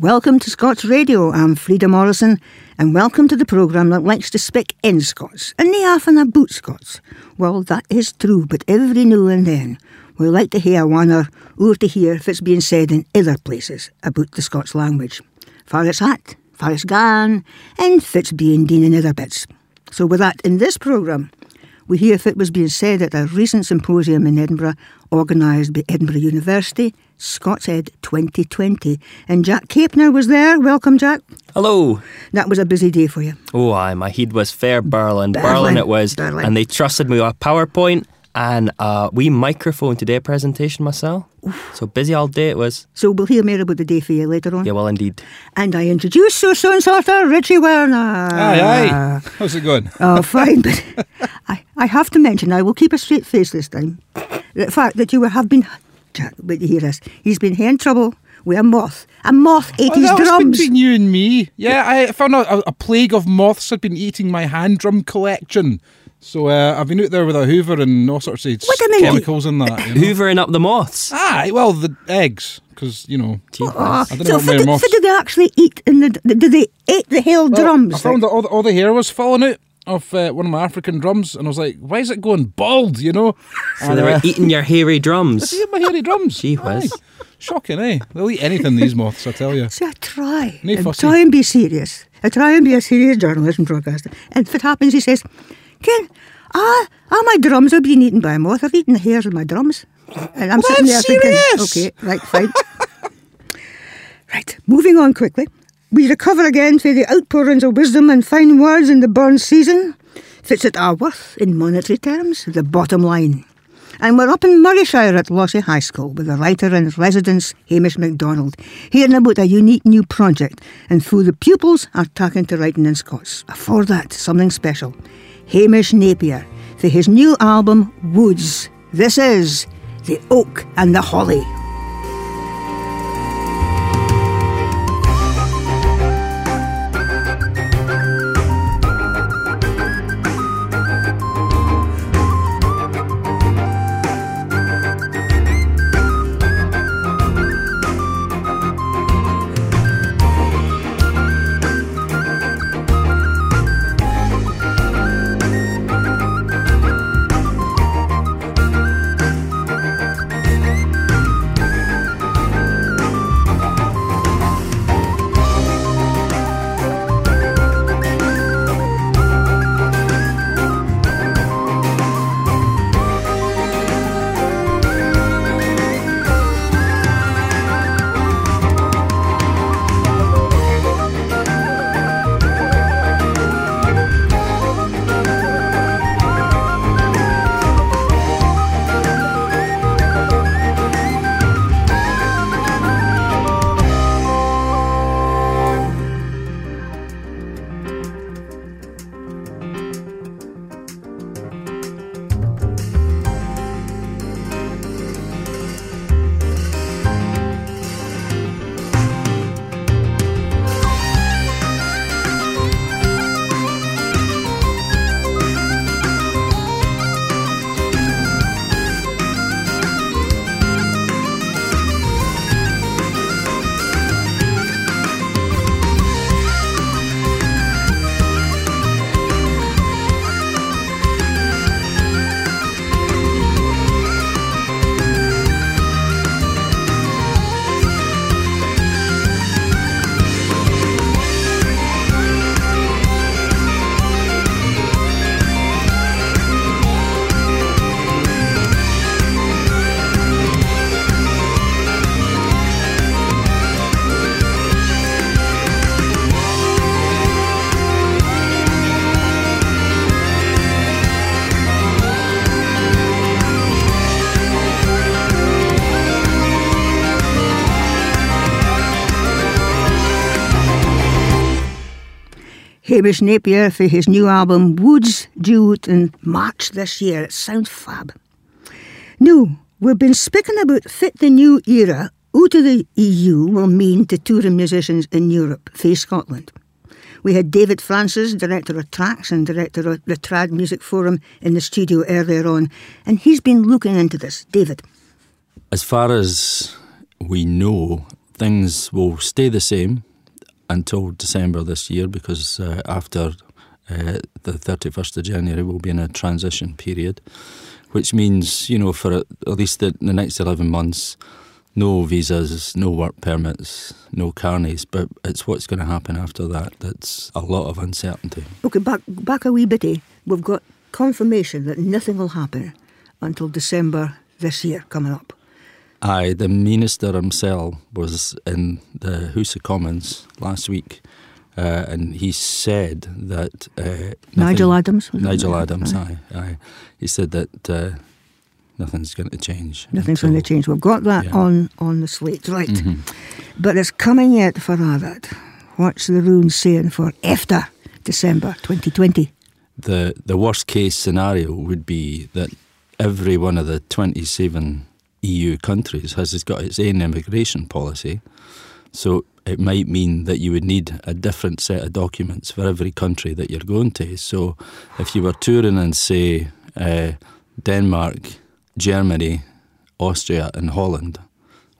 Welcome to Scots Radio. I'm Frieda Morrison, and welcome to the programme that likes to speak in Scots and nae often about Scots. Well, that is true, but every now and then we like to hear one or, or to hear if it's being said in other places about the Scots language. Far it's at, far it's gone, and if it's being done in other bits. So with that, in this programme, we hear if it was being said at a recent symposium in Edinburgh organised by Edinburgh University, Scots Ed 2020. And Jack Capner was there. Welcome, Jack. Hello. That was a busy day for you. Oh, aye, my head was fair Berlin. Berlin, Berlin it was. Berlin. And they trusted me with a PowerPoint and a wee microphone to do a presentation myself. So busy all day it was. So we'll hear more about the day for you later on. Yeah, well, indeed. And I introduce so soon sorter Richie Werner. Aye, aye. How's it going? Oh, fine, but I, I have to mention, I will keep a straight face this time. The fact that you have been, Jack, but you hear this, he's been in trouble with a moth. A moth ate Oh, his that was drums. between you and me. Yeah, I found out a, a plague of moths had been eating my hand drum collection. So uh, I've been out there with a hoover and all sorts of Wait a minute. chemicals in that. You know? Hoovering up the moths. Aye, well, the eggs, because, you know. Jeepers. Oh, I don't know so what what did, moths- what did they actually eat? In the, did they eat the whole Well, drums? I found that all the, all the hair was falling out of uh, one of my African drums, and I was like, why is it going bald, you know? So they were eating your hairy drums. See my hairy drums. Gee whiz. Aye. Shocking, eh? They'll eat anything, these moths, I tell you. See, I try. Nae and fussy. try and be serious. I try and be a serious journalist and broadcaster. And if it happens, he says, Ken, ah, ah, my drums are being eaten by a moth. They're eating the hairs of my drums. And I'm Well, sitting there that's thinking, serious. okay, right, fine. right, moving on quickly. We recover again for the outpourings of wisdom and fine words in the burn season. Fits at our worth in monetary terms, the bottom line. And we're up in Morayshire at Lossie High School with the writer in residence Hamish MacDonald, hearing about a unique new project and who the pupils are taking to writing in Scots. For that, something special. Hamish Napier for his new album Woods. This is The Oak and the Holly. Hamish Napier for his new album Woods, due in March this year. It sounds fab. Now, we've been speaking about fit the new era out of the EU will mean to touring musicians in Europe, face Scotland. We had David Francis, director of TRACS and director of the Trad Music Forum, in the studio earlier on, and he's been looking into this. David. As far as we know, things will stay the same until December this year because uh, after uh, the 31st of January we'll be in a transition period, which means, you know, for at least the, the next 11 months, no visas, no work permits, no carnets, but it's what's going to happen after that that's a lot of uncertainty. Okay, back, back a wee bitty. We've got confirmation that nothing will happen until December this year coming up. Aye, the minister himself was in the House of Commons last week, uh, and he said that uh, Nigel Adams. Nigel Adams, aye. aye, aye. He said that uh, nothing's going to change. Nothing's going to change. We've got that Yeah. on, on the slate, right. Mhm. But it's coming yet for that. What's the rune saying for after December 2020? The the worst case scenario would be that every one of the twenty seven EU countries has got its own immigration policy. So it might mean that you would need a different set of documents for every country that you're going to. So if you were touring in, say, uh, Denmark, Germany, Austria, and Holland,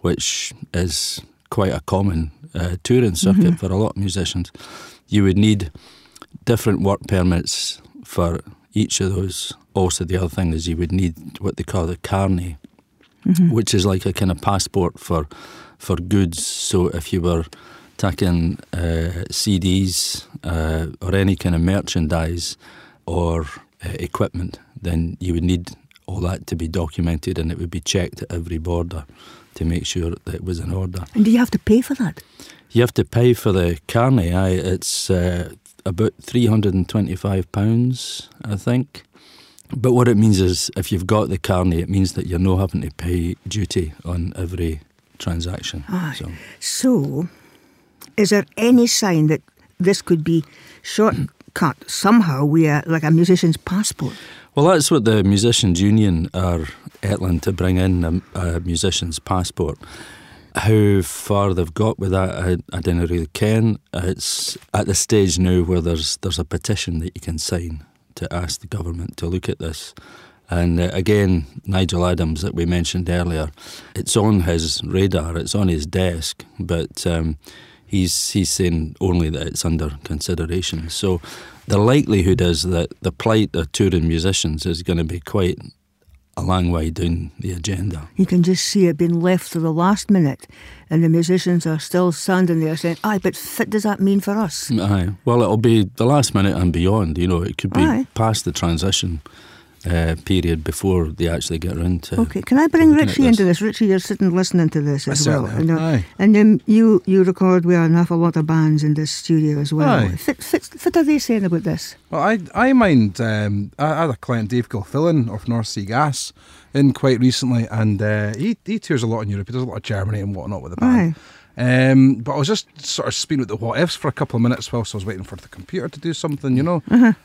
which is quite a common uh, touring circuit for a lot of musicians, you would need different work permits for each of those. Also, the other thing is you would need what they call the carnet, which is like a kind of passport for for goods. So if you were taking uh, CDs uh, or any kind of merchandise or uh, equipment, then you would need all that to be documented, and it would be checked at every border to make sure that it was in order. And do you have to pay for that? You have to pay for the carnet. Aye, it's uh, about three hundred and twenty-five pounds, I think. But what it means is, if you've got the carnet, it means that you're not having to pay duty on every transaction. Aye. So So, is there any sign that this could be shortcut somehow via like a musician's passport? Well, that's what the Musicians Union are etling to bring in a, a musician's passport. How far they've got with that, I, I don't really ken. It's at the stage now where there's there's a petition that you can sign to ask the government to look at this. And uh, again, Nigel Adams that we mentioned earlier, it's on his radar, it's on his desk, but um, he's he's saying only that it's under consideration. So the likelihood is that the plight of touring musicians is going to be quite a long way down the agenda. You can just see it being left to the last minute, and the musicians are still standing there saying, "Aye, but what does that mean for us?" Aye. Well, it'll be the last minute and beyond. You know, it could be Aye. past the transition uh, period before they actually get around to. Okay, can I bring looking at Richie into this? Richie, you're sitting listening to this as I well. you know. Aye. And then you, you record with an awful lot of bands in this studio as well. Aye. What, what, what are they saying about this? Well, I I mind. Um, I I had a client, Dave Gilfillan of North Sea Gas, in quite recently, and uh, he he tours a lot in Europe. He does a lot of Germany and whatnot with the band. Um, but I was just sort of speaking with the what ifs for a couple of minutes whilst I was waiting for the computer to do something, you know.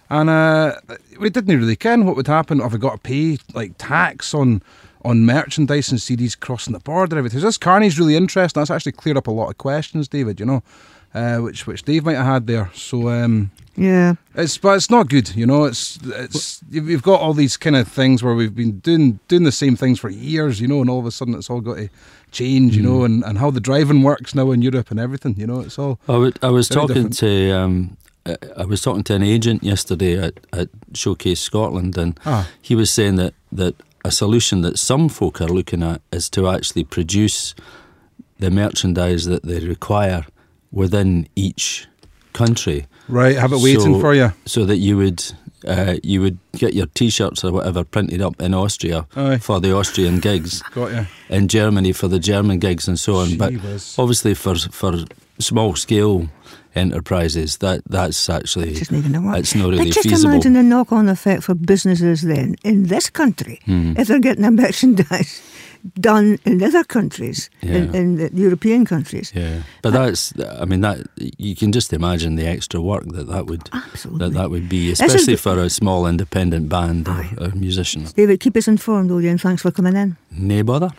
And uh, we didn't really ken what would happen if I got to pay like tax on on merchandise and CDs crossing the border and everything. This carnet's really interesting. That's actually cleared up a lot of questions, David. You know, uh, which which Dave might have had there. So. Um, Yeah. it's but it's not good, you know. It's it's you've you've got all these kind of things where we've been doing doing the same things for years, you know, and all of a sudden it's all got to change, you know, and, and how the driving works now in Europe and everything, you know. It's all I, would, I was talking different. to um, uh, I was talking to an agent yesterday at, at Showcase Scotland, and Ah. he was saying that that a solution that some folk are looking at is to actually produce the merchandise that they require within each country. right. Have it waiting So- for you. so that you would uh, you would get your T-shirts or whatever printed up in Austria Aye. for the Austrian gigs, Got you. in Germany for the German gigs, and so on. But Gee whiz. obviously, for for small scale enterprises, that that's actually Just not going to work. it's not really but just feasible. imagine the knock-on effect for businesses then in this country Hmm. if they're getting their merchandise done in other countries, in, Yeah. in the European countries. Yeah, but uh, that's I mean that you can just imagine the extra work that that would Absolutely. that that would be, especially the- for a small independent band or, or musicians. David, keep us informed, will you? And thanks for coming in. No bother.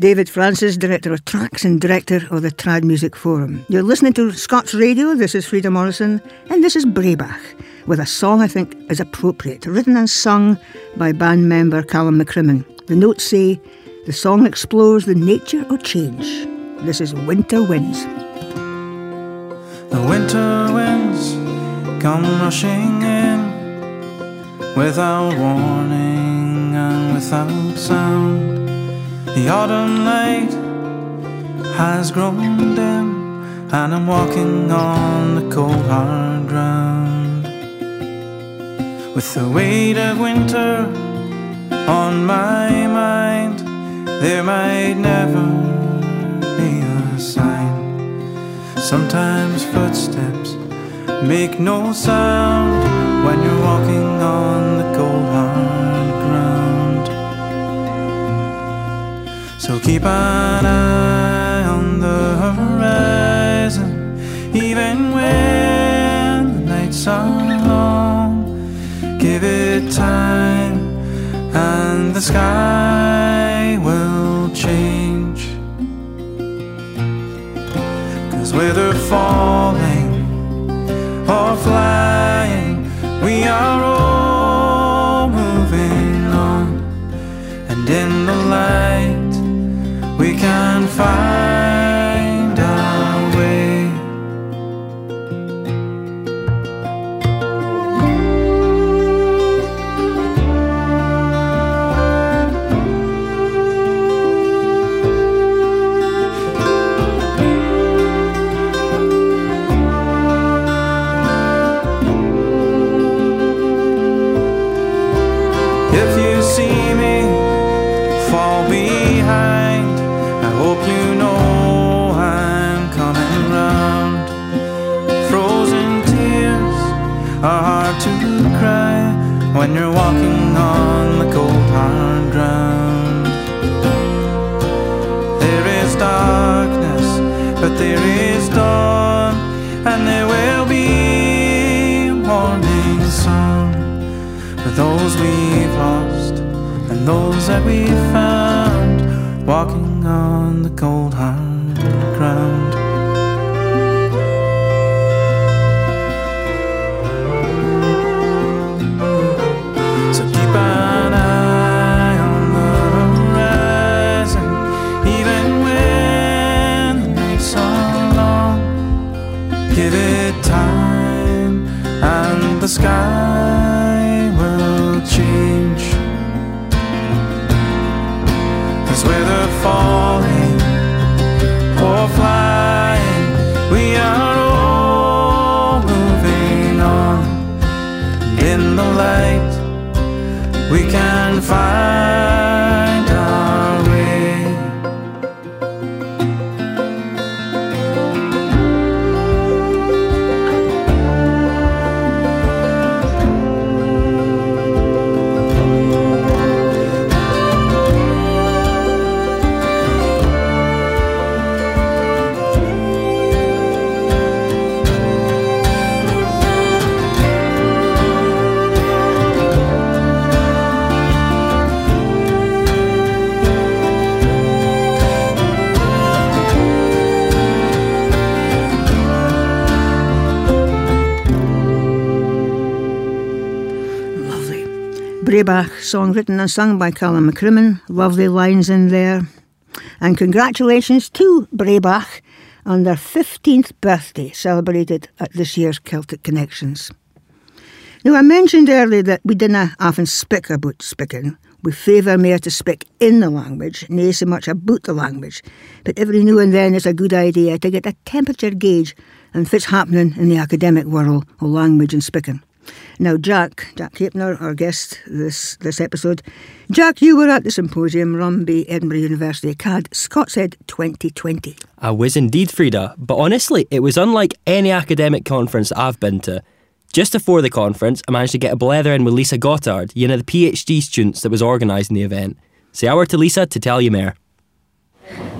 David Francis, Director of TRACS and Director of the Trad Music Forum. You're listening to Scots Radio. This is Frieda Morrison, and this is Breabach, with a song I think is appropriate, written and sung by band member Calum MacCrimmon. The notes say, the song explores the nature of change. This is Winter Winds. The winter winds come rushing in without warning and without sound. The autumn light has grown dim, and I'm walking on the cold hard ground with the weight of winter on my mind. There might never be a sign. Sometimes footsteps make no sound when you're walking on the cold hard ground. So keep an eye on the horizon, even when the nights are long. Give it time, and the sky change. Cause whether falling or flying, we are all moving on. And in the light, we can find when you're walking on the cold hard ground. There is darkness, but there is dawn, and there will be morning sun for those we've lost and those that we've found walking on the cold hard ground. Sky will change. Cause whether falling or flying, we are all moving on. In the light, we can find Breabach, song written and sung by Calum MacCrimmon. Lovely lines in there. And congratulations to Breabach on their 15th birthday, celebrated at this year's Celtic Connections. Now, I mentioned earlier that we didn't often speak about speaking. We favour more to speak in the language, nae so much about the language. But every now and then it's a good idea to get a temperature gauge on what's happening in the academic world of language and speaking. Now, Jack, Jack Hapner, our guest this, this episode. Jack, you were at the symposium run by Edinburgh University CAD Scots Ed 2020. I was indeed, Frieda, but honestly, it was unlike any academic conference I've been to. Just before the conference, I managed to get a blether in with Lisa Gotthard, one of the PhD students that was organising the event. Say our to Lisa to tell you more.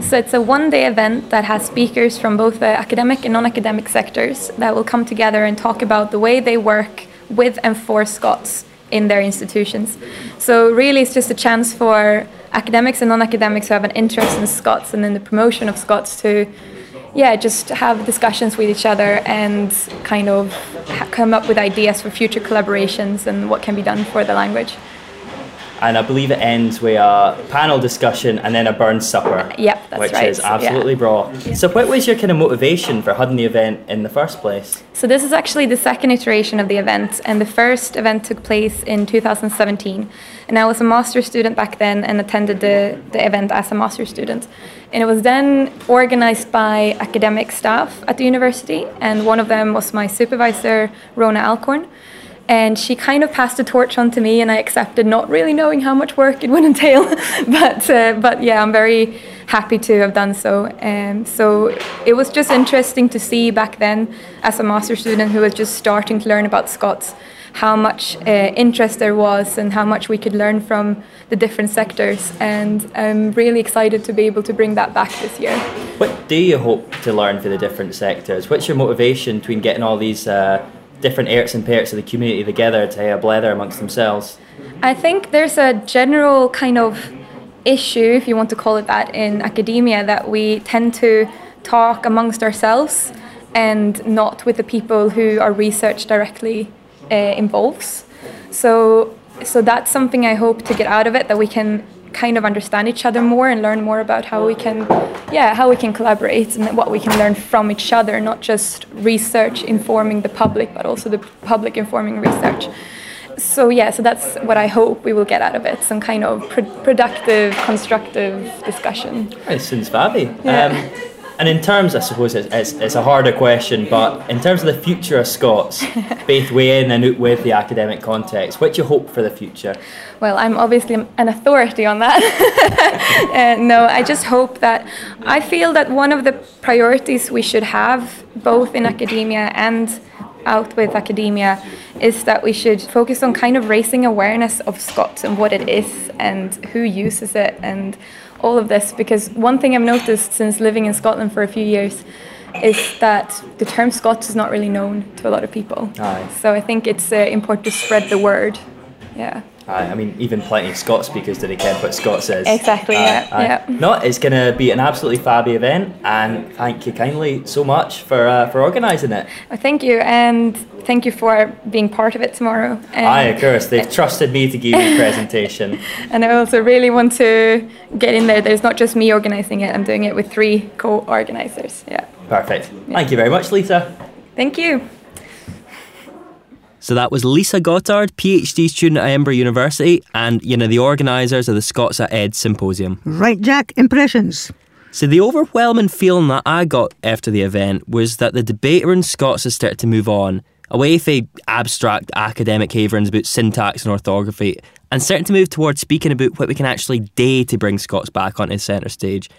So it's a one day event that has speakers from both the academic and non academic sectors that will come together and talk about the way they work with and for Scots in their institutions. So, really, it's just a chance for academics and non academics who have an interest in Scots and in the promotion of Scots to, yeah, just have discussions with each other and kind of come up with ideas for future collaborations and what can be done for the language. And I believe it ends with a panel discussion and then a burn supper. Yep, that's which right. Which is absolutely yeah. bra. So, what was your kind of motivation for having the event in the first place? So this is actually the second iteration of the event, and the first event took place in 2017. And I was a master student back then and attended the, the event as a master student. And it was then organized by academic staff at the university, and one of them was my supervisor, Rhona Alcorn and she kind of passed the torch on to me and I accepted not really knowing how much work it would entail but uh, but yeah I'm very happy to have done so um, so it was just interesting to see back then as a master student who was just starting to learn about Scots how much uh, interest there was and how much we could learn from the different sectors and I'm really excited to be able to bring that back this year. What do you hope to learn for the different sectors? What's your motivation between getting all these uh, different arts and parts of the community together to a blether amongst themselves? I think there's a general kind of issue, if you want to call it that, in academia that we tend to talk amongst ourselves and not with the people who our research directly uh, involves. So, so that's something I hope to get out of it that we can kind of understand each other more and learn more about how we can yeah how we can collaborate and what we can learn from each other not just research informing the public but also the public informing research. So yeah so that's what i hope we will get out of it some kind of pr- productive constructive discussion. It sounds fabby. Yeah. Um, and in terms, I suppose it's, it's, it's, a harder question, but in terms of the future of Scots, both within and out with the academic context, what do you hope for the future? Well, I'm obviously an authority on that. uh, no, I just hope that I feel that one of the priorities we should have, both in academia and out with academia, is that we should focus on kind of raising awareness of Scots and what it is and who uses it and all of this because one thing I've noticed since living in Scotland for a few years is that the term Scots is not really known to a lot of people. Aye. So I think it's uh, important to spread the word. Yeah. Aye, I mean, even plenty of Scots speakers didn't care what Scots is. Exactly, yeah, yeah. No, it's going to be an absolutely fabby event, and thank you kindly so much for uh, for organising it. Well, thank you, and thank you for being part of it tomorrow. And Aye, of course. They've trusted me to give you a presentation. and I also really want to get in there. There's not just me organising it, I'm doing it with three co organisers. Yeah. Perfect. Yeah. Thank you very much, Lisa. Thank you. So that was Lisa Gotthard, PhD student at Edinburgh University, and you know the organisers of the Scots at Ed Symposium. Right, Jack. Impressions. So the overwhelming feeling that I got after the event was that the debate around Scots has started to move on away from abstract academic haverings about syntax and orthography, and starting to move towards speaking about what we can actually do to bring Scots back onto the centre stage.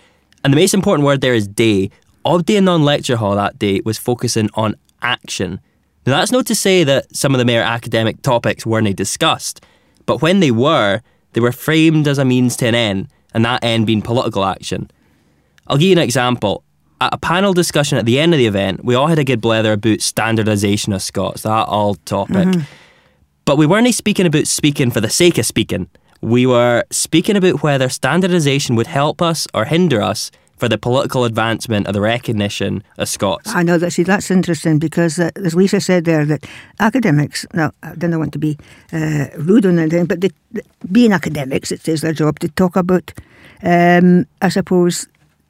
And the most important word there is day. All day in non-lecture hall that day was focusing on action. Now, that's not to say that some of the more academic topics weren't discussed, but when they were, they were framed as a means to an end, and that end being political action. I'll give you an example. At a panel discussion at the end of the event, we all had a good blether about standardisation of Scots, that old topic. Mm-hmm. But we weren't speaking about speaking for the sake of speaking. We were speaking about whether standardisation would help us or hinder us for the political advancement of the recognition of Scots. I know that. See, that's interesting because, uh, as Lisa said there, that academics. Now, I don't want to be uh, rude on anything, but they, being academics, it is their job to talk about, um, I suppose,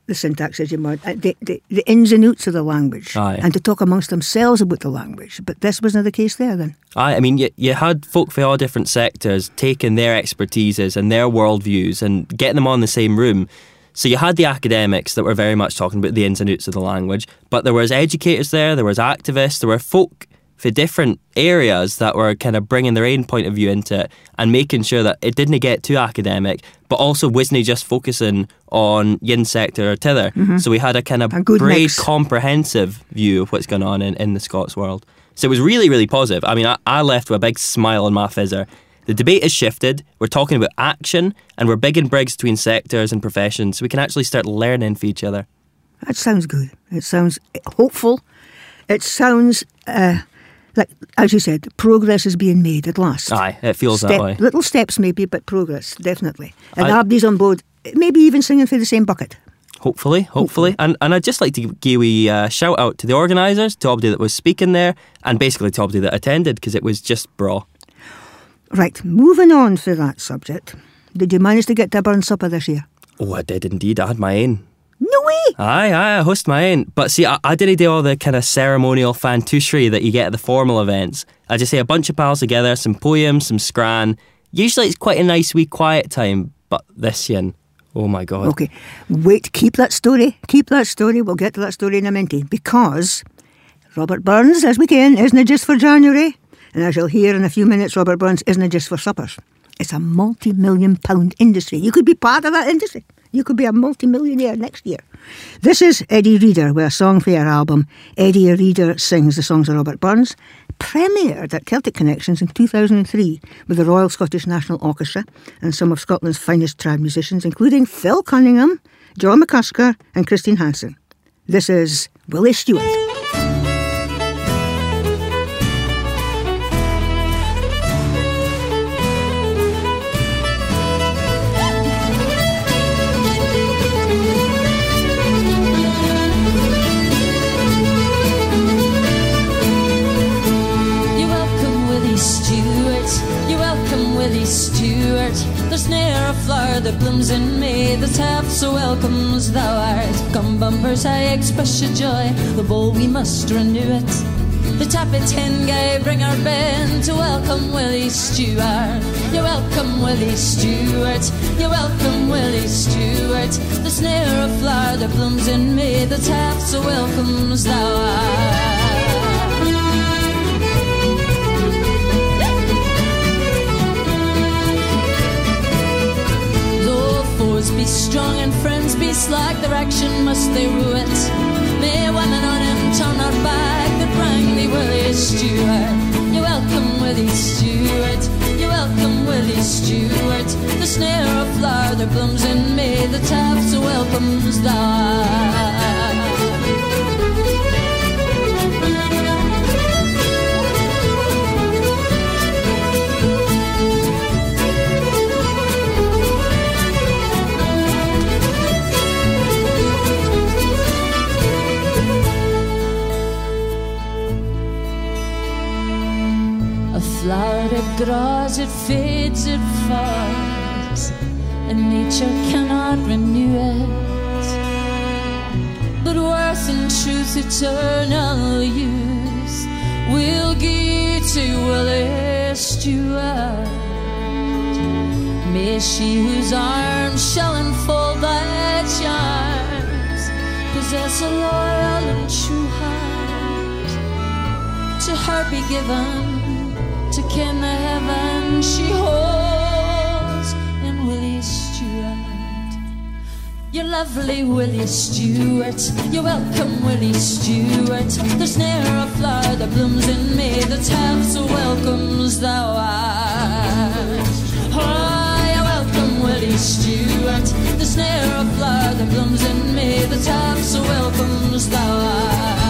the syntax, as you might, uh, the, the, the ins and outs of the language, Aye. and to talk amongst themselves about the language. But this wasn't the case there then. Aye, I mean, you, you had folk from all different sectors taking their expertises and their worldviews and getting them on the same room. So you had the academics that were very much talking about the ins and outs of the language, but there was educators there, there was activists, there were folk for different areas that were kind of bringing their own point of view into it and making sure that it didn't get too academic, but also wasn't just focusing on yin sector or tither. Mm-hmm. So we had a kind of great comprehensive view of what's going on in, in the Scots world. So it was really, really positive. I mean, I, I left with a big smile on my fizzer. The debate has shifted. We're talking about action and we're big and brigs between sectors and professions so we can actually start learning from each other. That sounds good. It sounds hopeful. It sounds uh, like, as you said, progress is being made at last. Aye, it feels Step, that way. Little steps maybe, but progress, definitely. And everybody's on board, maybe even singing for the same bucket. Hopefully, hopefully. hopefully. And, and I'd just like to give a uh, shout out to the organisers, to everybody that was speaking there, and basically to everybody that attended, because it was just bra. Right, moving on to that subject. Did you manage to get to a burn supper this year? Oh, I did indeed. I had my own. No way! Aye, aye, I host my own. But see, I, I didn't do all the kind of ceremonial fantushery that you get at the formal events. I just say a bunch of pals together, some poems, some scran. Usually it's quite a nice wee quiet time, but this year, oh my god. Okay, wait, keep that story. Keep that story. We'll get to that story in a minute. Because Robert Burns, as we can, isn't it just for January? And as you'll hear in a few minutes, Robert Burns isn't it just for suppers. It's a multi million pound industry. You could be part of that industry. You could be a multi-millionaire next year. This is Eddi Reader with a song for your album. Eddi Reader sings the songs of Robert Burns, premiered at Celtic Connections in 2003 with the Royal Scottish National Orchestra and some of Scotland's finest trad musicians, including Phil Cunningham, John McCusker, and Christine Hanson. This is Willie Stewart. There's ne'er a flower that blooms in May that's half so welcome as thou art. Come bumpers, I express your joy, the bowl we must renew it. The tappet hen guy bring our band to welcome Willie Stewart. You're welcome, Willie Stewart. You're welcome, Willie Stewart. There's ne'er a flower that blooms in May that's half so welcome as thou art. Strong and friends be slack, their action must they rue it. May women on him turn our back that rang Willie Stewart. You're welcome, Willie Stewart. You're welcome, Willie Stewart. The snare of flower that blooms in May, the so welcomes thou. Grows, it fades, it falls, and nature cannot renew it. But worth and truth, eternal use, will give to Willie Stewart. May she whose arms shall enfold thy charms possess a loyal and true heart. To her be given she holds in Willie Stewart. You're lovely, Willie Stewart. You're welcome, Willie Stewart. There's ne'er a flower that blooms in May that's half so welcome as thou art. Oh, you're welcome, Willie Stewart. There's ne'er a flower that blooms in May that's half so welcome as thou art.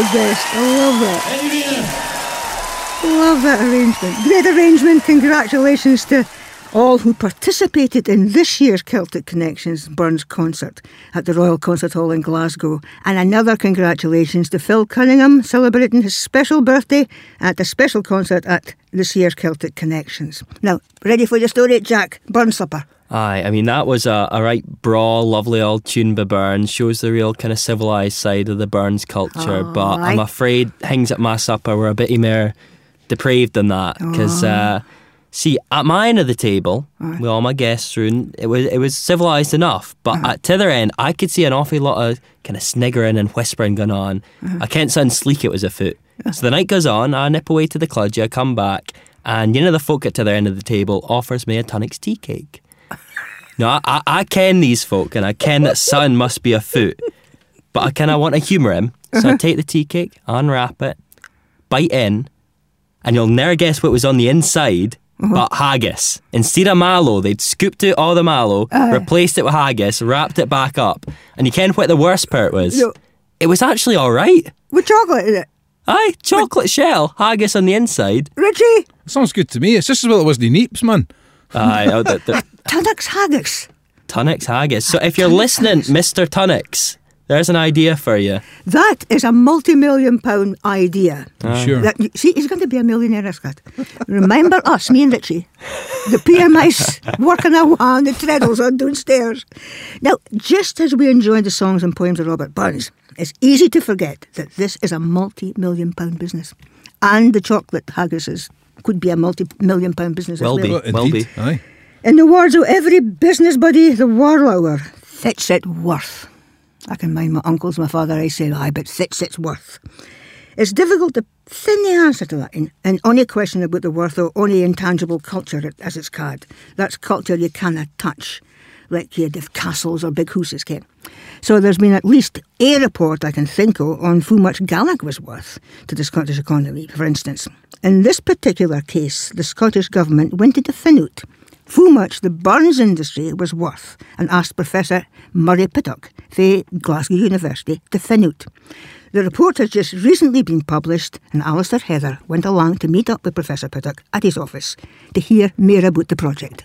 The best. I love that. Love that arrangement. Great arrangement. Congratulations to all who participated in this year's Celtic Connections Burns concert at the Royal Concert Hall in Glasgow. And another congratulations to Phil Cunningham celebrating his special birthday at the special concert at this year's Celtic Connections. Now, ready for your story, Jack? Burn supper. Aye, I mean that was a, a right braw, lovely old tune by Burns. Shows the real kind of civilised side of the Burns culture. Oh, but I'm afraid things at my supper were a bit more depraved than that. Because uh, see, at my end of the table, with all my guests through, it was it was civilised enough. But at t'other end, I could see an awful lot of kind of sniggering and whispering going on. I can't sound sleek it was afoot. So the night goes on. I nip away to the cludge. I come back, and you know the folk at t'other end of the table offers me a Tunnocks tea cake. No, I, I, I ken these folk and I ken that something must be a afoot. But I kind of want to humour him. So I uh-huh. take the tea cake, unwrap it, bite in, and you'll never guess what was on the inside uh-huh. but haggis. Instead of mallow, they'd scooped out all the mallow, replaced it with haggis, wrapped it back up. And you ken what the worst part was? No. It was actually alright. With chocolate in it. Aye, chocolate shell, haggis on the inside. Richie, Sounds good to me. It's just as well it wasn't Neeps, man. Aye, oh, the, the, Tunnocks haggis. Tunnocks haggis. So ah, if you're listening, Mr. Tunnocks, there's an idea for you. That is a multi-million pound idea. I'm sure. That, you- see, he's going to be a millionaire, Scott. Remember us, me and Richie, the PMIs working away on the treadles on downstairs. Now, just as we enjoy the songs and poems of Robert Burns, it's easy to forget that this is a multi-million pound business, and the chocolate haggises could be a multi-million pound business Will as well. be. Will indeed. be. Aye. In the words of every business buddy, the warlower, fits it worth. I can mind my uncles, my father, I say, aye, but fits it's worth. It's difficult to thin the answer to that and, and only question about the worth of only intangible culture as it's called. That's culture you cannot touch, like you'd have castles or big houses can. So there's been at least a report I can think of on how much Gaelic was worth to the Scottish economy, for instance. In this particular case, the Scottish Government went into Finute how much the Burns industry was worth and asked Professor Murray Pittock the Glasgow University to Finute. The report has just recently been published and Alistair Heather went along to meet up with Professor Pittock at his office to hear more about the project.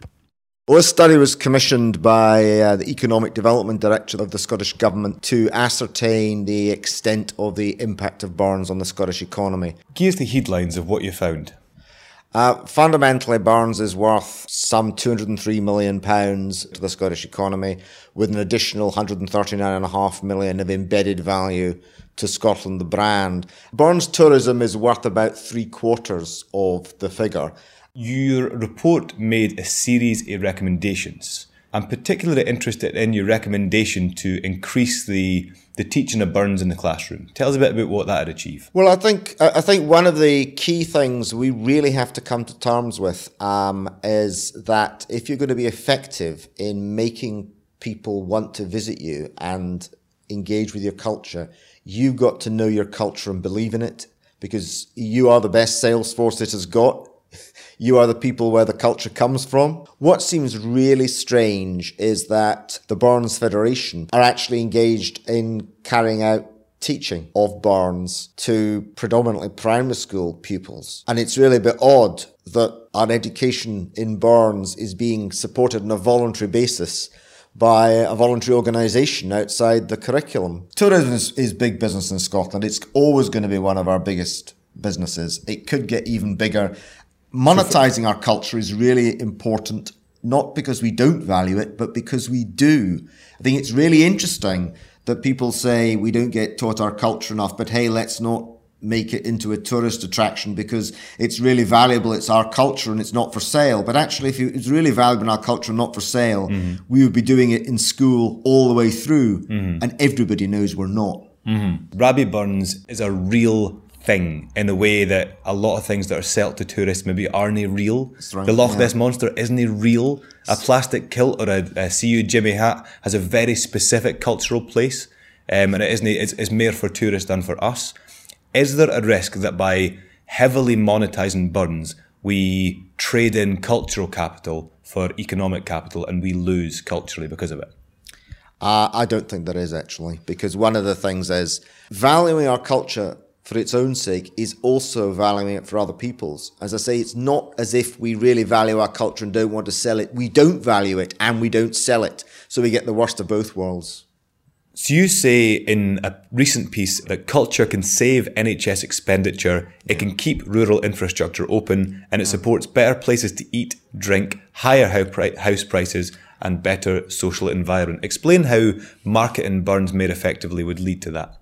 Well, this study was commissioned by uh, the Economic Development Director of the Scottish Government to ascertain the extent of the impact of Burns on the Scottish economy. Give us the headlines of what you found. Uh, fundamentally, Burns is worth some £203 million pounds to the Scottish economy, with an additional £139.5 million of embedded value to Scotland, the brand. Burns Tourism is worth about three quarters of the figure. Your report made a series of recommendations. I'm particularly interested in your recommendation to increase the, the teaching of Burns in the classroom. Tell us a bit about what that would achieve. Well, I think I think one of the key things we really have to come to terms with um, is that if you're going to be effective in making people want to visit you and engage with your culture, you've got to know your culture and believe in it because you are the best sales force it has got. You are the people where the culture comes from. What seems really strange is that the Burns Federation are actually engaged in carrying out teaching of Burns to predominantly primary school pupils. And it's really a bit odd that our education in Burns is being supported on a voluntary basis by a voluntary organisation outside the curriculum. Tourism is, is big business in Scotland. It's always going to be one of our biggest businesses. It could get even bigger. Monetizing our culture is really important, not because we don't value it, but because we do. I think it's really interesting that people say we don't get taught our culture enough, but hey, let's not make it into a tourist attraction because it's really valuable. It's our culture and it's not for sale. But actually, if it's really valuable in our culture and not for sale, mm-hmm. we would be doing it in school all the way through. Mm-hmm. And everybody knows we're not. Mm-hmm. Rabbie Burns is a real thing in the way that a lot of things that are sold to tourists maybe aren't real. right, the Loch yeah. Ness Monster isn't real. A plastic kilt or a, a See You Jimmy hat has a very specific cultural place. Um, and it isn't, it's, it's more for tourists than for us. Is there a risk that by heavily monetising Burns, we trade in cultural capital for economic capital and we lose culturally because of it? Uh, I don't think there is actually, because one of the things is valuing our culture for its own sake is also valuing it for other people's. As I say, it's not as if we really value our culture and don't want to sell it. We don't value it and we don't sell it. So we get the worst of both worlds. So you say in a recent piece that culture can save NHS expenditure, it can keep rural infrastructure open, and it supports better places to eat, drink, higher house prices, and better social environment. Explain how marketing Burns made effectively would lead to that.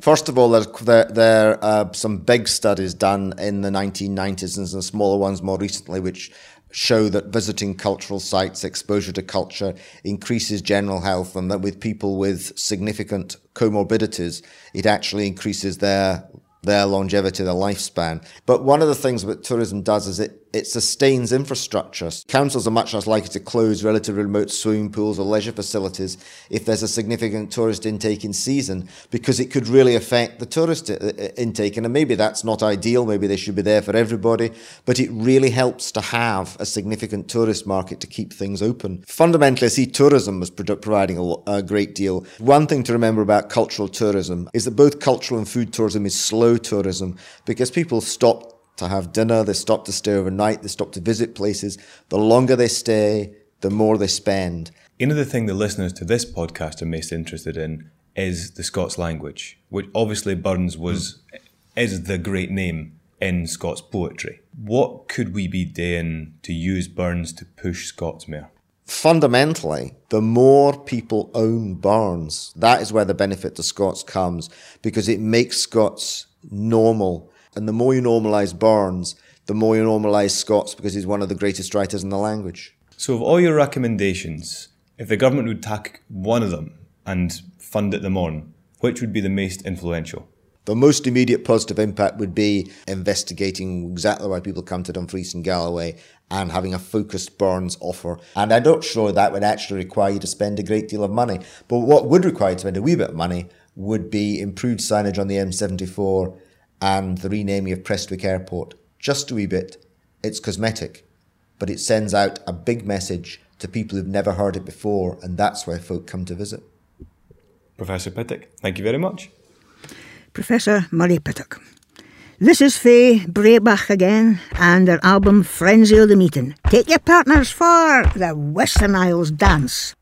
First of all, there, there, are some big studies done in the 1990s and some smaller ones more recently, which show that visiting cultural sites, exposure to culture increases general health and that with people with significant comorbidities, it actually increases their their longevity, their lifespan. But one of the things that tourism does is it it sustains infrastructure. Councils are much less likely to close relatively remote swimming pools or leisure facilities if there's a significant tourist intake in season because it could really affect the tourist uh, uh, intake. And maybe that's not ideal. Maybe they should be there for everybody, but it really helps to have a significant tourist market to keep things open. Fundamentally, I see tourism as providing a, a great deal. One thing to remember about cultural tourism is that both cultural and food tourism is slow tourism because people stop to have dinner, they stop to stay overnight, they stop to visit places. The longer they stay, the more they spend. Another thing the listeners to this podcast are most interested in is the Scots language, which obviously Burns was mm. is the great name in Scots poetry. What could we be doing to use Burns to push Scots more? Fundamentally, the more people own Burns, that is where the benefit to Scots comes because it makes Scots normal and the more you normalise Burns, the more you normalise Scots because he's one of the greatest writers in the language. So, of all your recommendations, if the government would take one of them and fund it them on, which would be the most influential? The most immediate positive impact would be investigating exactly why people come to Dumfries and Galloway and having a focused Burns offer. And I'm not sure that would actually require you to spend a great deal of money. But what would require you to spend a wee bit of money would be improved signage on the M74 and the renaming of Prestwick Airport. Just a wee bit. It's cosmetic, but it sends out a big message to people who've never heard it before, and that's why folk come to visit. Professor Pittock, thank you very much. Professor Murray Pittock. This is Faye Breabach again and their album Frenzy of the Meeting. Take your partners for the Western Isles Dance.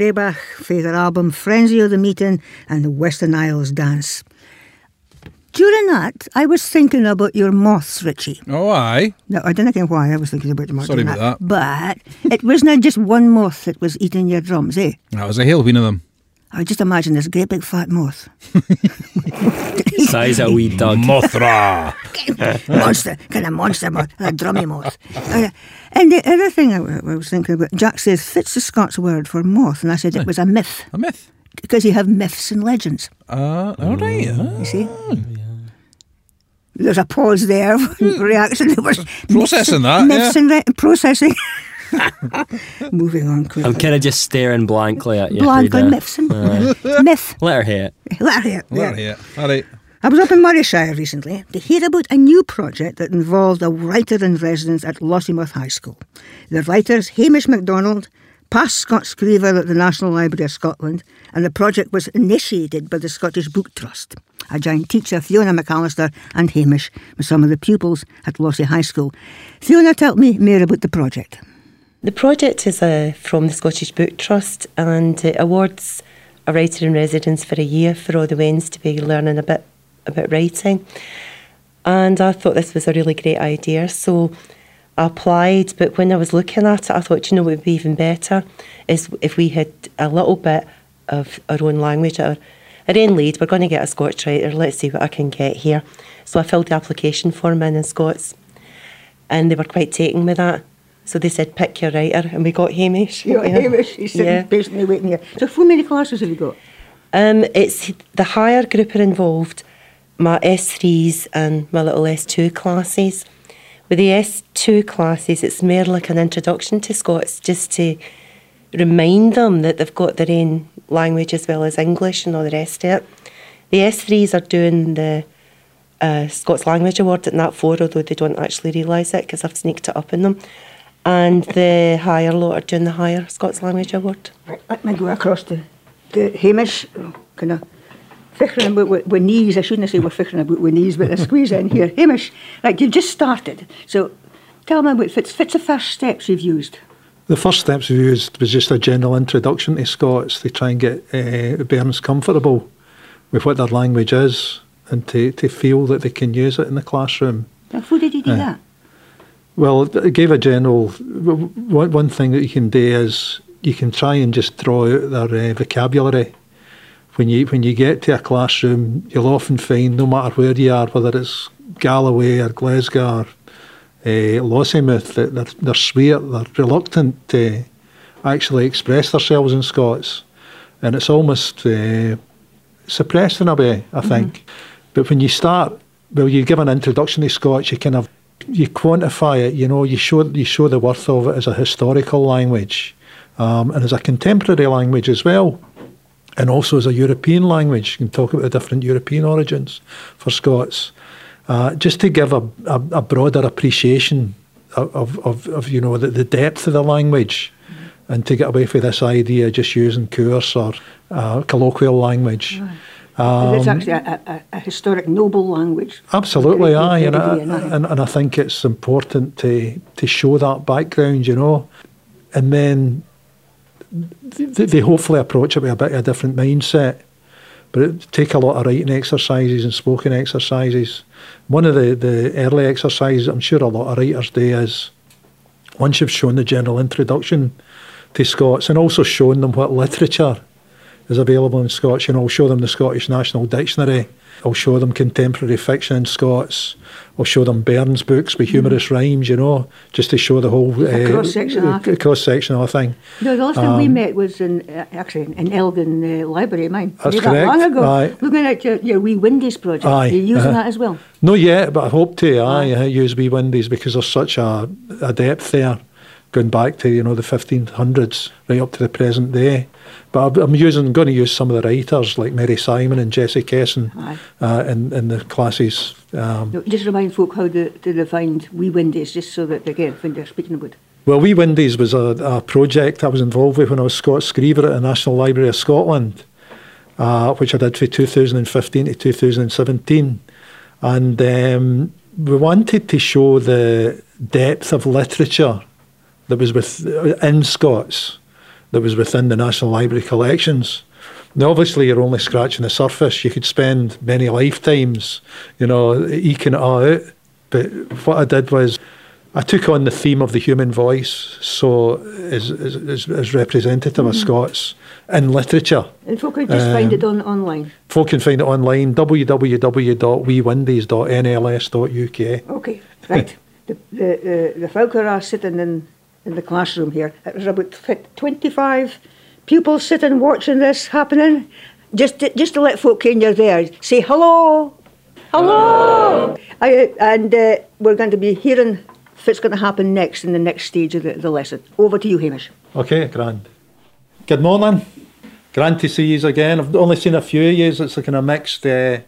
Was for their album Frenzy of the Meeting and the Western Isles Dance. During that, I was thinking about your moths, Richie. Oh, aye. No, I don't know why I was thinking about the moths. Sorry during about But it wasn't just one moth that was eating your drums, eh? That was a hell of of them. I just imagine this great big fat moth. Size of a wee dog. Mothra. monster, kind of monster moth, a drummy moth. Uh, and the other thing I, I was thinking about, Jack says, fits the Scots word for moth, and I said it was a myth. A myth. Because you have myths and legends. Uh, all right. You see? There's a pause there. reaction. There was Processing myths, that, Myths yeah. and re- processing. Moving on quickly. I'm kind of just staring blankly at you. Blankly Frieda. myths and myth. Let her hear it. Let her hear it. Well, Yeah. yeah. All right. I was up in Morayshire recently to hear about a new project that involved a writer in residence at Lossiemouth High School. The writer's Hamish MacDonald, past Scots Screever at the National Library of Scotland, and the project was initiated by the Scottish Book Trust. I joined teacher Fiona McAllister and Hamish with some of the pupils at Lossie High School. Fiona told me more about the project. The project is uh, from the Scottish Book Trust and it awards a writer in residence for a year for all the Wens to be learning a bit about writing. And I thought this was a really great idea, so I applied. But when I was looking at it, I thought, you know, what would be even better is if we had a little bit of our own language our, our own lead. We're going to get a Scots writer. Let's see what I can get here. So I filled the application form in in Scots, and they were quite taken with that. So they said, pick your writer, and we got Hamish. You know, Yeah. Hamish, he's sitting Yeah. patiently waiting here. So, how many classes have you got? Um, it's the higher group are involved, my S3s and my little S2 classes. With the S2 classes, it's more like an introduction to Scots, just to remind them that they've got their own language as well as English and all the rest of it. The S3s are doing the uh, Scots Language Award at Nat 4, although they don't actually realise it because I've sneaked it up in them. And the higher lot are doing the higher Scots Language Award. Right, let me go across to, to Hamish, kind of fickering about with, with knees. I shouldn't say we're fickering about with knees, but I squeeze in here. Hamish, like you've just started, so tell me about Fitz. Fitz the first steps you've used. The first steps we used was just a general introduction to Scots to try and get uh, bairns comfortable with what their language is and to, to feel that they can use it in the classroom. Now, how did you do Aye. that? Well, it gave a general. One one thing that you can do is you can try and just draw out their uh, vocabulary. When you when you get to a classroom, you'll often find, no matter where you are, whether it's Galloway or Glasgow or uh, Lossiemouth, that they're, they're sweet, they're reluctant to actually express themselves in Scots, and it's almost uh, suppressed in a way, I think. But when you start, well, you give an introduction to Scots, you kind of you quantify it. You know, you show you show the worth of it as a historical language, um, and as a contemporary language as well, and also as a European language. You can talk about the different European origins for Scots, uh, just to give a, a, a broader appreciation of, of, of, you know the, the depth of the language. And to get away from this idea of just using coarse or uh, colloquial language. It's Um, actually a, a, a historic, noble language. Absolutely, aye, and I, and and, and I think it's important to to show that background, you know, and then they, they hopefully approach it with a bit of a different mindset. But it take a lot of writing exercises and spoken exercises. One of the, the early exercises I'm sure a lot of writers do is once you've shown the general introduction to Scots and also shown them what literature is available in Scots. You know, show them the Scottish National Dictionary. I'll show them contemporary fiction in Scots. I'll show them Burns books with humorous rhymes, you know, just to show the whole A cross-section of it. cross section of thing. No, the last time we Um, met was in uh, actually in Elgin uh, Library of mine. That's that correct, long ago. aye. Looking at your, your wee Windies project. Aye, Are you using uh-huh. that as well? No, yet, but I hope to. Aye, I use wee windies because there's such a, a depth there, going back to you know the 1500s right up to the present day. But I'm- using, going to use some of the writers like Mary Symon and Jessie Kesson uh, in in the classes. Um, No, just remind folk how to, to define wee Windies, just so that they get when they're speaking about. Well, Wee Windies was a, a project I was involved with when I was Scots Screever at the National Library of Scotland, uh, which I did from 2015 to 2017. And um, we wanted to show the depth of literature that was with, in Scots that was within the National Library collections. Now, obviously, you're only scratching the surface. You could spend many lifetimes, you know, eking it all out. But what I did was I took on the theme of the human voice, so as, as, as representative of Scots in literature. And folk can just find it on online. Folk can find it online, www.wewindies.nls.uk. Okay, right. the, the, uh, the folk are sitting in, in the classroom here. There's about 25 pupils sitting watching this happening. Just to, just to let folk in you're there, say hello. Hello! I, and uh, we're going to be hearing what's going to happen next in the next stage of the, the lesson. Over to you, Hamish. Okay, grand. Good morning. Grand to see you again. I've only seen a few of you. It's like in a mixed, uh,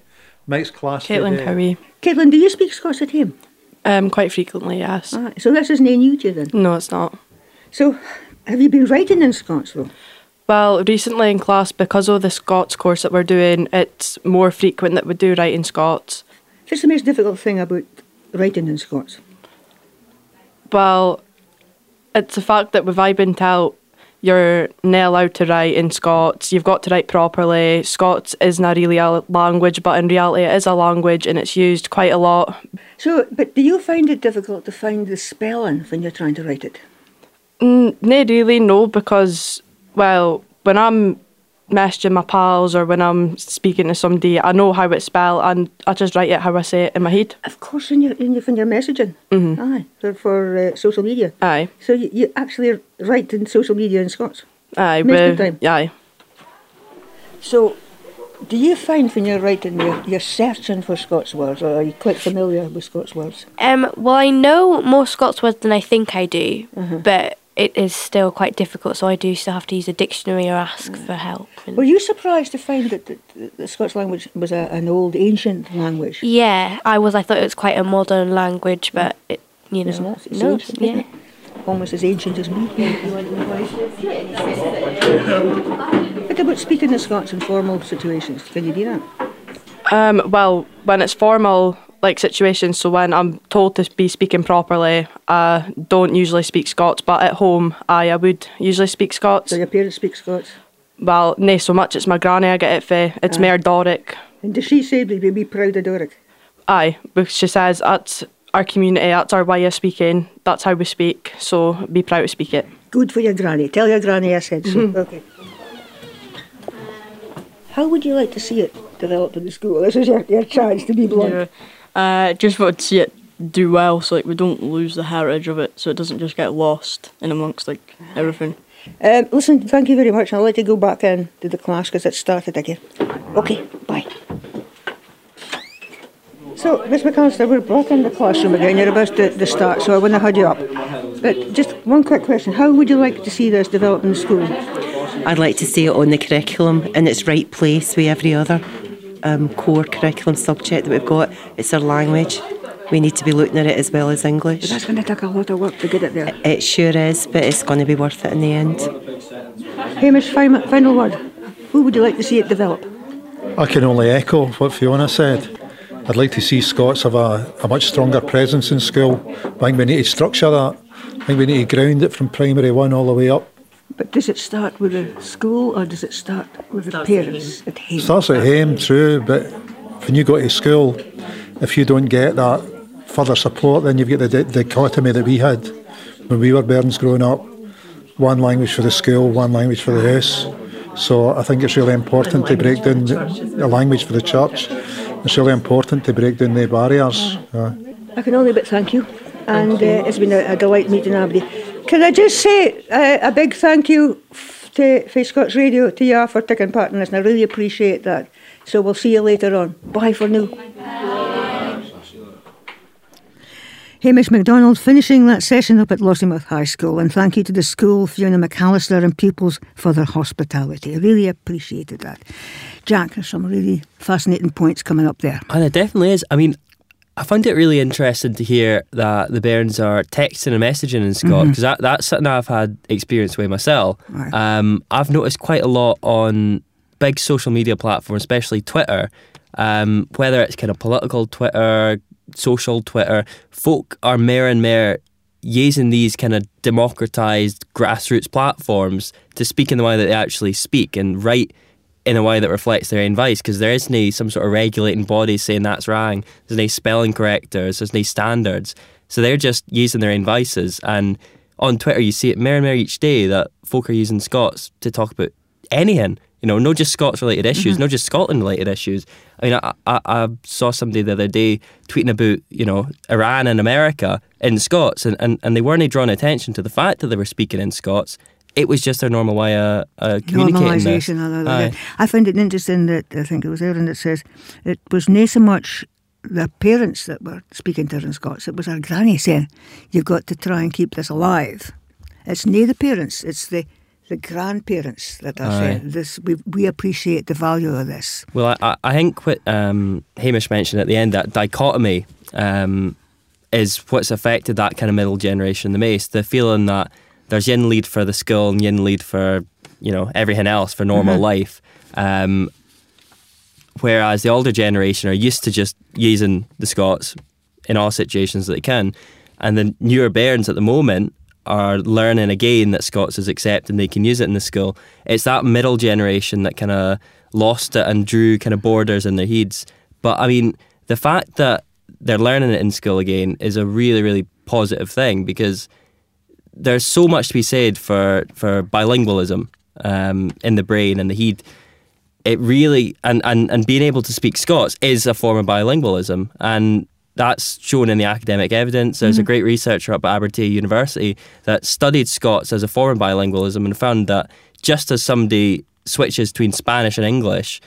mixed class. Caitlin, today. how are you? Caitlin, do you speak Scots at home? Um, quite frequently, yes. Ah, so this is no new to you then? No, it's not. So, have you been writing in Scots though? Well, recently in class, because of the Scots course that we're doing, it's more frequent that we do write in Scots. What's the most difficult thing about writing in Scots? Well, it's the fact that with I been told you're not allowed to write in Scots, you've got to write properly. Scots isn't really a language, but in reality it is a language and it's used quite a lot. So, but do you find it difficult to find the spelling when you're trying to write it? Mm, no, really, no, because, well, when I'm messaging my pals or when I'm speaking to somebody, I know how it's spelled and I just write it how I say it in my head. Of course, in your, in your, when you're messaging. Mhm. Aye, for, for uh, social media. Aye. So you, you actually write in social media in Scots? Aye, Most of the time? aye. So, do you find when you're writing, you're, you're searching for Scots words, or are you quite familiar with Scots words? Um, well, I know more Scots words than I think I do, but it is still quite difficult, so I do still have to use a dictionary or ask for help. and- Were you surprised to find that the, the, the Scots language was a, an old, ancient language? Yeah, I was. I thought it was quite a modern language, but it, you know, Isn't it? It's no, ancient, isn't yeah. it? Almost as ancient as me. What about speaking the Scots in formal situations? Can you do that? Um, well, when it's formal like situations, so when I'm told to be speaking properly, I don't usually speak Scots, but at home, I, I would usually speak Scots. So your parents speak Scots? Well, no so much, it's my granny I get it for, it's Aye. Mayor Doric. And does she say we'll be proud of Doric? Aye, because she says that's our community, that's our way of speaking, that's how we speak, so be proud to speak it. Good for your granny. Tell your granny I said so. Mm-hmm. Okay. How would you like to see it develop in the school? This is your, your chance to be blunt. Yeah. Uh, just want to see it do well, so like we don't lose the heritage of it, so it doesn't just get lost in amongst like everything. Um, listen, thank you very much. I'll let you go back in to the class because it started again. Okay, bye. So, Miss McAllister, we're back in the classroom again. You're about to, to start, so I want to hug you up. But just one quick question. How would you like to see this develop in the school? I'd like to see it on the curriculum in its right place with every other um, core curriculum subject that we've got. It's our language. We need to be looking at it as well as English. But that's going to take a lot of work to get it there. It sure is, but it's going to be worth it in the end. Hamish, final, final word. Who would you like to see it develop? I can only echo what Fiona said. I'd like to see Scots have a, a much stronger presence in school. I think we need to structure that. I think we need to ground it from primary one all the way up. But does it start with the school or does it start with the parents at home? Starts at home, true, but when you go to school, if you don't get that further support, then you've got the di- dichotomy that we had when we were bairns growing up. One language for the school, one language for the house. So I think it's really important to break down the, the language for the church. It's really important to break down the barriers. Uh, I can only but thank you. And uh, it's been a, a delight meeting everybody. Can I just say uh, a big thank you to for Scots Radio to you for taking part in this, and I really appreciate that. So we'll see you later on. Bye for now. Hamish MacDonald finishing that session up at Lossiemouth High School, and thank you to the school, Fiona McAllister, and pupils for their hospitality. I really appreciated that. Jack, there's some really fascinating points coming up there. And it definitely is. I mean, I found it really interesting to hear that the Bairns are texting and messaging in Scott because that, that's something I've had experience with myself. Right. Um, I've noticed quite a lot on big social media platforms, especially Twitter, um, whether it's kind of political Twitter, social Twitter, folk are more and more using these kind of democratized grassroots platforms to speak in the way that they actually speak and write in a way that reflects their own voice because there isn't some sort of regulating body saying that's wrong. There's no spelling correctors, there's no standards. So they're just using their own voices. And on Twitter, you see it more and more each day that folk are using Scots to talk about anything. You know, not just Scots related issues, Mm-hmm. not just Scotland related issues. I mean, I, I, I saw somebody the other day tweeting about, you know, Iran and America in Scots, and, and, and they weren't drawing attention to the fact that they were speaking in Scots. It was just a normal way of uh, communicating. Normalisation. all I find it interesting that I think it was Erin that says it was not so much the parents that were speaking to her in Scots, it was our granny saying, You've got to try and keep this alive. It's near the parents, it's the the grandparents that are Aye. saying this we, we appreciate the value of this. Well, I- I, I think what um, Hamish mentioned at the end, that dichotomy, um, is what's affected that kind of middle generation the most. The feeling that there's yin lead for the school and yin lead for, you know, everything else for normal Mhm. life. Um, whereas the older generation are used to just using the Scots in all situations that they can. And the newer bairns at the moment are learning again that Scots is accepted and they can use it in the school. It's that middle generation that kind of lost it and drew kind of borders in their heads. But I mean, the fact that they're learning it in school again is a really, really positive thing because there's so much to be said for, for bilingualism um, in the brain and the head. It really and, and, and being able to speak Scots is a form of bilingualism and that's shown in the academic evidence. There's a Mhm. great researcher up at Abertay University that studied Scots as a form of bilingualism and found that just as somebody switches between Spanish and English,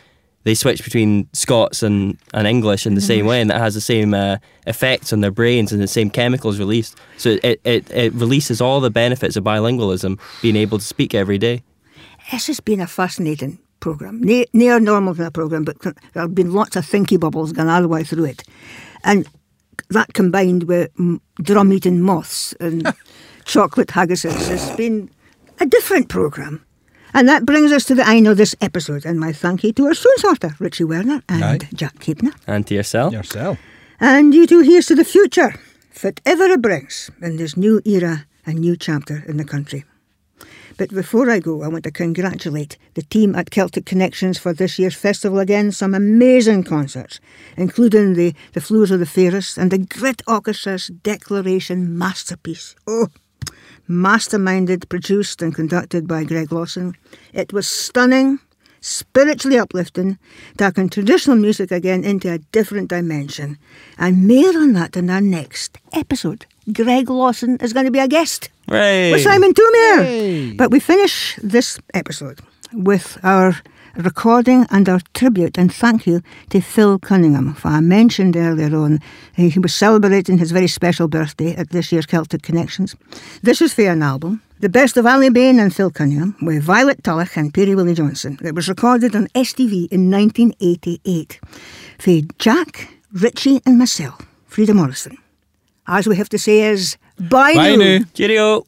they switch between Scots and, and English in the same way, and that has the same uh, effects on their brains and the same chemicals released. So it, it, it releases all the benefits of bilingualism, being able to speak every day. This has been a fascinating programme. Ne- Near normal kind of programme, but there have been lots of thinky bubbles going all the way through it. And that combined with drum eating moths and chocolate haggises has been a different programme. And that brings us to the end of this episode. And my thank you to our spoon sorter, Richie Werner and Aye. Jack Keepner. And to yourself. Yourself. And you two, here's to the future, whatever it brings in this new era and new chapter in the country. But before I go, I want to congratulate the team at Celtic Connections for this year's festival again. Some amazing concerts, including the, the Floors of the Fairest and the Grit Orchestra's Declaration masterpiece. Oh, masterminded, produced and conducted by Greg Lawson. It was stunning, spiritually uplifting, taking traditional music again into a different dimension. And more on that in our next episode. Greg Lawson is going to be a guest Hooray! with Simon Thoumire. But we finish this episode with our recording and our tribute and thank you to Phil Cunningham. For I mentioned earlier on uh, he was celebrating his very special birthday at this year's Celtic Connections. This is for an album, The Best of Aly Bain and Phil Cunningham, with Violet Tulloch and Perry Willie Johnson. It was recorded on STV in 1988. For Jack, Richie and myself, Frieda Morrison. As we have to say is, bye, Bye now. now. Cheerio.